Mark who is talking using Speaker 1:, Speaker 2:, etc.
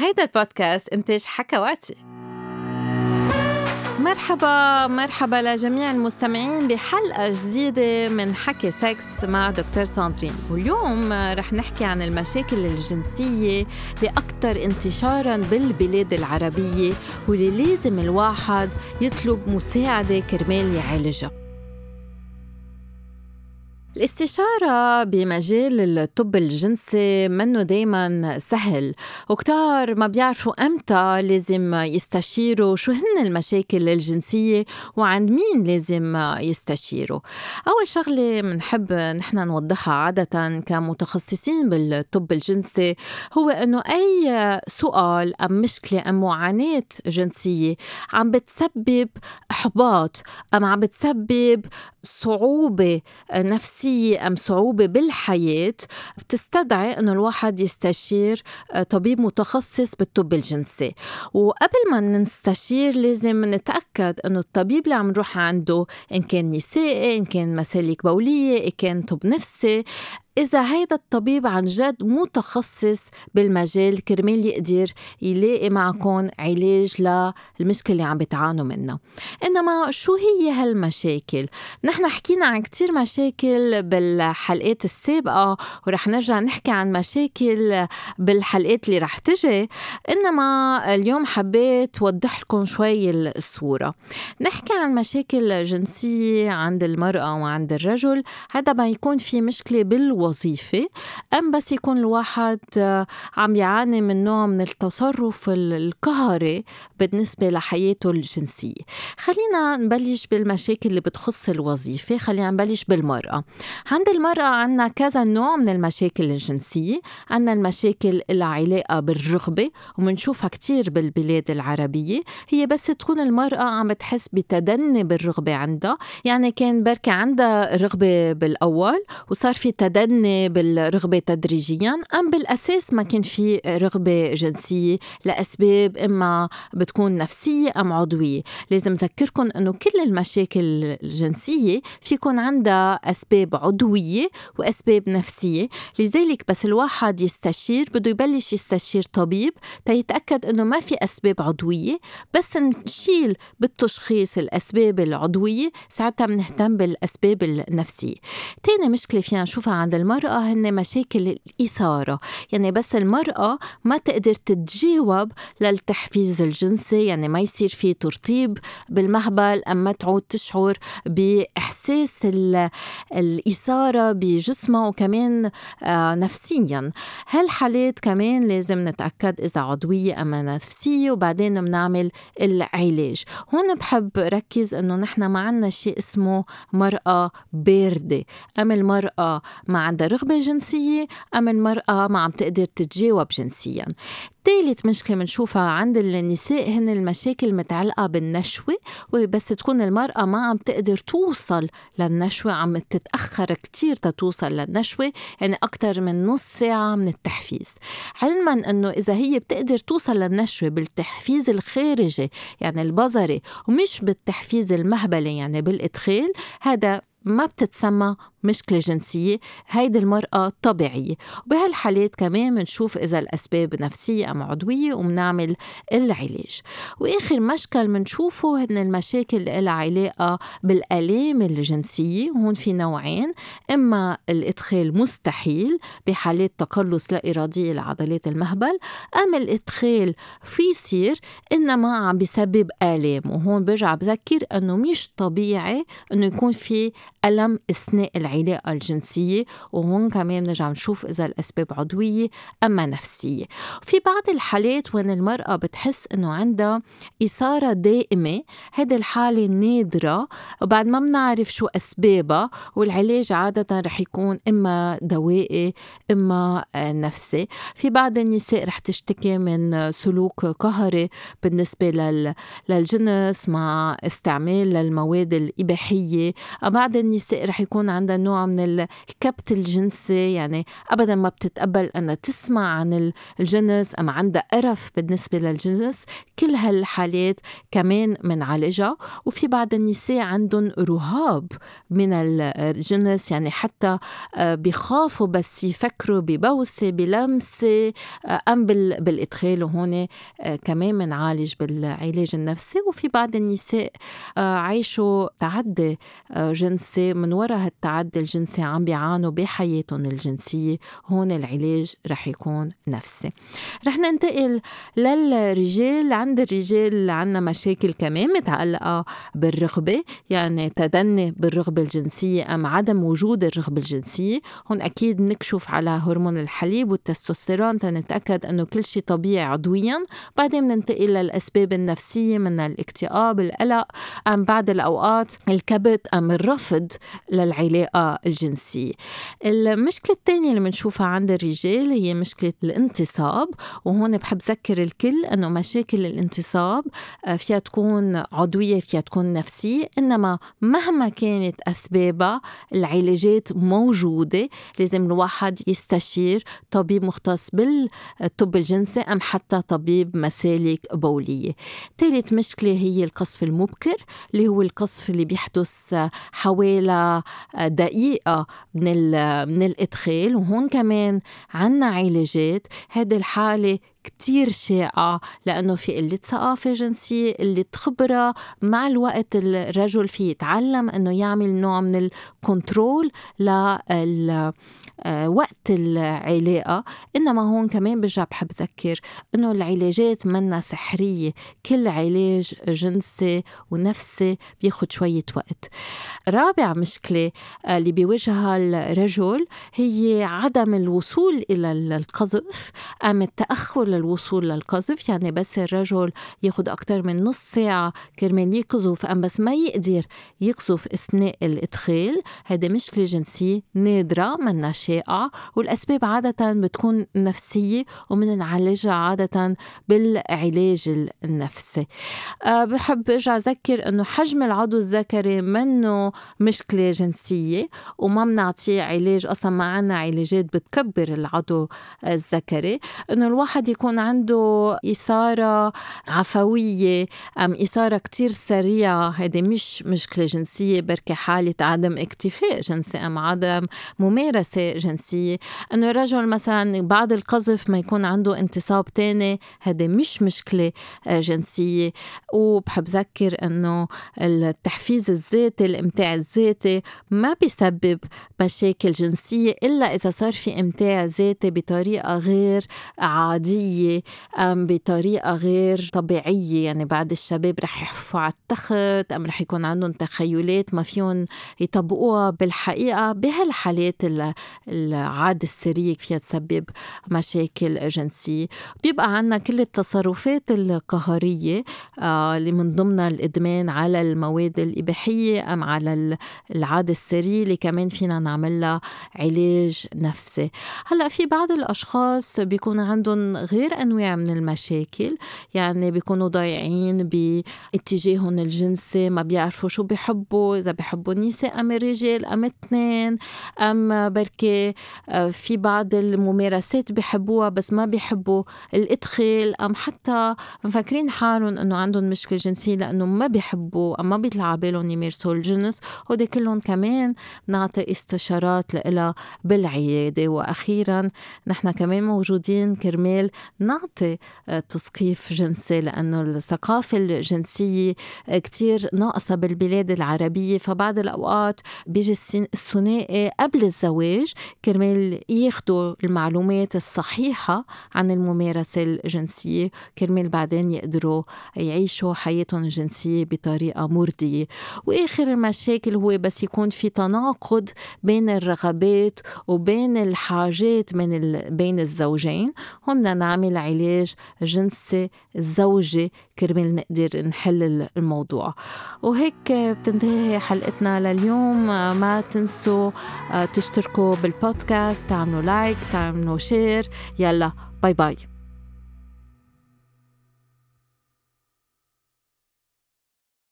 Speaker 1: هيدا البودكاست إنتاج حكواتي. مرحبا مرحبا لجميع المستمعين بحلقة جديدة من حكي سكس مع دكتور ساندرين. واليوم رح نحكي عن المشاكل الجنسية الأكثر انتشارا بالبلاد العربية واللي لازم الواحد يطلب مساعدة كرمال يعالجها. الاستشارة بمجال الطب الجنسي منه دايما سهل. وكتار ما بيعرفوا أمتى لازم يستشيروا شو هن المشاكل الجنسية وعند مين لازم يستشيروا. أول شغلة بنحب نحن نوضحها عادة كمتخصصين بالطب الجنسي هو أنه أي سؤال أم مشكلة أم معاناة جنسية عم بتسبب إحباط أم عم بتسبب صعوبة نفسية نفسية أم صعوبة بالحياة بتستدعي أنه الواحد يستشير آه، طبيب متخصص بالطب الجنسي. وقبل ما نستشير لازم نتأكد أنه الطبيب اللي عم نروح عنده إن كان نسائي إن كان مسالك بولية إن كان طب نفسي إذا هيدا الطبيب عن جد متخصص بالمجال كرمال يقدر يلاقي معكم علاج للمشكلة اللي عم بتعانوا منها. إنما شو هي هالمشاكل؟ نحن حكينا عن كتير مشاكل بالحلقات السابقة ورح نرجع نحكي عن مشاكل بالحلقات اللي رح تجي. إنما اليوم حبيت وضح لكم شوي الصورة. نحكي عن مشاكل جنسية عند المرأة وعند الرجل. هذا ما يكون في مشكلة بالوظيفة الوظيفة أم بس يكون الواحد آه، عم يعاني من نوع من التصرف القهري بالنسبة لحياته الجنسية. خلينا نبلش بالمشاكل اللي بتخص الوظيفة خلينا نبلش بالمرأة. عند المرأة عنا كذا نوع من المشاكل الجنسية. عنا المشاكل اللي علاقة بالرغبة ومنشوفها كتير بالبلاد العربية. هي بس تكون المرأة عم تحس بتدني بالرغبة عندها. يعني كان بركي عندها رغبة بالأول وصار في تدني هن بالرغبة تدريجيا أم بالأساس ما كان في رغبة جنسية؟ لأسباب إما بتكون نفسية أم عضوية. لازم ذكركم أنه كل المشاكل الجنسية فيكون عندها أسباب عضوية وأسباب نفسية. لذلك بس الواحد يستشير بده يبلش يستشير طبيب تيتأكد أنه ما في أسباب عضوية. بس نشيل بالتشخيص الأسباب العضوية ساعتها بنهتم بالأسباب النفسية. تاني مشكلة فينا نشوفها عند المرأة هن مشاكل الإثارة. يعني بس المرأة ما تقدر تتجاوب للتحفيز الجنسي يعني ما يصير في ترطيب بالمهبل أما تعود تشعر بإحساس الإثارة بجسمها وكمان آه، نفسيا. هالحالات كمان لازم نتأكد إذا عضوية أم نفسية وبعدين بنعمل العلاج. هون بحب ركز إنه نحن ما عنا شيء اسمه مرأة باردة. أم المرأة ما عندها رغبة جنسية أم المرأة ما عم تقدر تتجاوب جنسيا. ثالث مشكلة بنشوفها عند النساء هن المشاكل متعلقة بالنشوة وبس تكون المرأة ما عم تقدر توصل للنشوة عم تتأخر كتير تتوصل للنشوة يعني أكتر من نص ساعة من التحفيز. علما أنه إذا هي بتقدر توصل للنشوة بالتحفيز الخارجي يعني البظري ومش بالتحفيز المهبلي يعني بالإدخال هذا ما بتتسمى مشكلة جنسية هيدي المرأة طبيعية. وبهالحالات كمان بنشوف إذا الأسباب نفسية أم عضوية وبنعمل العلاج. وآخر مشكل بنشوفه هن المشاكل اللي لها علاقة بالآلام الجنسية. وهون في نوعين إما الإدخال مستحيل بحالات تقلص لا إرادية لعضلات المهبل أم الإدخال في يصير إنما عم بسبب آلام. وهون برجع بذكر أنه مش طبيعي أنه يكون في ألم أثناء العلاقة الجنسية وهون كمان بنرجع نشوف إذا الأسباب عضوية أما نفسية. في بعض الحالات وين المرأة بتحس إنه عندها إثارة دائمة هذه الحالة نادرة وبعد ما بنعرف شو أسبابها والعلاج عادة رح يكون إما دوائي إما آه، نفسي. في بعض النساء رح تشتكي من سلوك قهري بالنسبة للجنس مع استعمال للمواد الإباحية. بعض النساء رح يكون عندها نوع من الكبت الجنسي. يعني ابدا ما بتتقبل أنها تسمع عن الجنس أما عندها قرف بالنسبة للجنس كل هالحالات كمان منعالجها. وفي بعض النساء عندهم رهاب من الجنس يعني حتى آه، بخافوا بس يفكروا ببوسة بلمسة آه، أم بالإدخال. وهون آه، كمان منعالج بالعلاج النفسي. وفي بعض النساء عايشوا تعدي جنسي من وراء هالتعدي الجنسي عم بيعانوا بحياتهم الجنسية هون العلاج رح يكون نفسي. رح ننتقل للرجال. عند الرجال عنا مشاكل كمان متعلقة بالرغبة يعني تدني بالرغبة الجنسية أم عدم وجود الرغبة الجنسية. هون أكيد نكشف على هرمون الحليب والتستوستيرون تنتأكد أنه كل شيء طبيعي عضويا. بعدين بننتقل للأسباب النفسية من الاكتئاب القلق أم بعد الأوقات الكبت أم الرفض. للعلاقة الجنسية. المشكلة الثانية اللي بنشوفها عند الرجال هي مشكلة الانتصاب وهون بحب ذكر الكل أنه مشاكل الانتصاب آه، فيها تكون عضوية فيها تكون نفسية إنما مهما كانت أسبابها العلاجات موجودة لازم الواحد يستشير طبيب مختص بالطب الجنسي أم حتى طبيب مسالك بولية. ثالث مشكلة هي القصف المبكر اللي هو القصف اللي بيحدث حوالي دقيقة من, من الإدخال وهون كمان عنا علاجات. هذه الحالة كتير شائعة لأنه في قلة ثقافة جنسية قلة خبرة. مع الوقت الرجل في يتعلم أنه يعمل نوع من الكنترول لل آه، وقت العلاقة. إنما هون كمان برجع بحب ذكر إنه العلاجات منا سحرية. كل علاج جنسي ونفسي بياخد شوية وقت. رابع مشكلة آه، اللي بيواجهها الرجل هي عدم الوصول إلى القذف أم التأخر للوصول للقذف يعني بس الرجل ياخد أكتر من نص ساعة كرمال يقذف. أم بس ما يقدر يقذف أثناء الإدخال هذا مشكلة جنسية نادرة منا شائعة والأسباب عادة بتكون نفسية ومنعالجها عادة بالعلاج النفسي. أه بحب أرجع أذكر إنه حجم العضو الذكري منه مشكله جنسيه وما بنعطيه علاج. أصلا ما عنا علاجات بتكبر العضو الذكري. إنه الواحد يكون عنده إثارة عفوية أم إثارة كتير سريعة. هذه مش مشكلة جنسية بركي حالة عدم اكتفاء جنسي أم عدم ممارسة جنسية. أنه الرجل مثلا بعد القذف ما يكون عنده انتصاب تاني هذا مش مشكلة آه، جنسية. وبحب ذكر أنه التحفيز الذاتي الإمتاع الذاتي ما بيسبب مشاكل جنسية إلا إذا صار في إمتاع ذاتي بطريقة غير عادية. أم بطريقة غير طبيعية. يعني بعد الشباب رح يحفوا على التخت أم رح يكون عندهم تخيلات ما فيهم يطبقوها بالحقيقة بهالحالات العادة السرية فيها تسبب مشاكل جنسية بيبقى عنا كل التصرفات القهرية آه، اللي من ضمنها الإدمان على المواد الإباحية أم على العادة السرية اللي كمان فينا نعملها علاج نفسي. هلأ في بعض الأشخاص بيكون عندهم غير أنواع من المشاكل. يعني بيكونوا ضايعين باتجاههم الجنسي ما بيعرفوا شو بيحبوا إذا بيحبوا النساء أم الرجال أم اثنين أم بركي آه، في بعض الممارسات بحبوها بس ما بيحبوا الإدخال أم حتى مفكرين حالهم إنه عندهم مشكلة جنسية لأنه ما بيحبوا أم ما بيطلع بالهم يمارسوا الجنس. هودي كلهم كمان نعطي استشارات لها بالعيادة. وأخيرا نحن كمان موجودين كرمال نعطي آه، تثقيف جنسي لأنه الثقافة الجنسية كتير ناقصة بالبلاد العربية. فبعض الأوقات بيجي الثنائي قبل الزواج كرمال ياخدوا المعلومات الصحيحة عن الممارسة الجنسية كرمال بعدين يقدروا يعيشوا حياتهم الجنسية بطريقة مرضية. وآخر المشاكل هو بس يكون في تناقض بين الرغبات وبين الحاجات من بين الزوجين. هون نعمل علاج جنسي زوجي كرمال نقدر نحل الموضوع. وهيك بتنتهي حلقتنا لليوم. ما تنسوا تشتركوا بالبودكاست تعملوا like تعملوا share. يلا bye bye.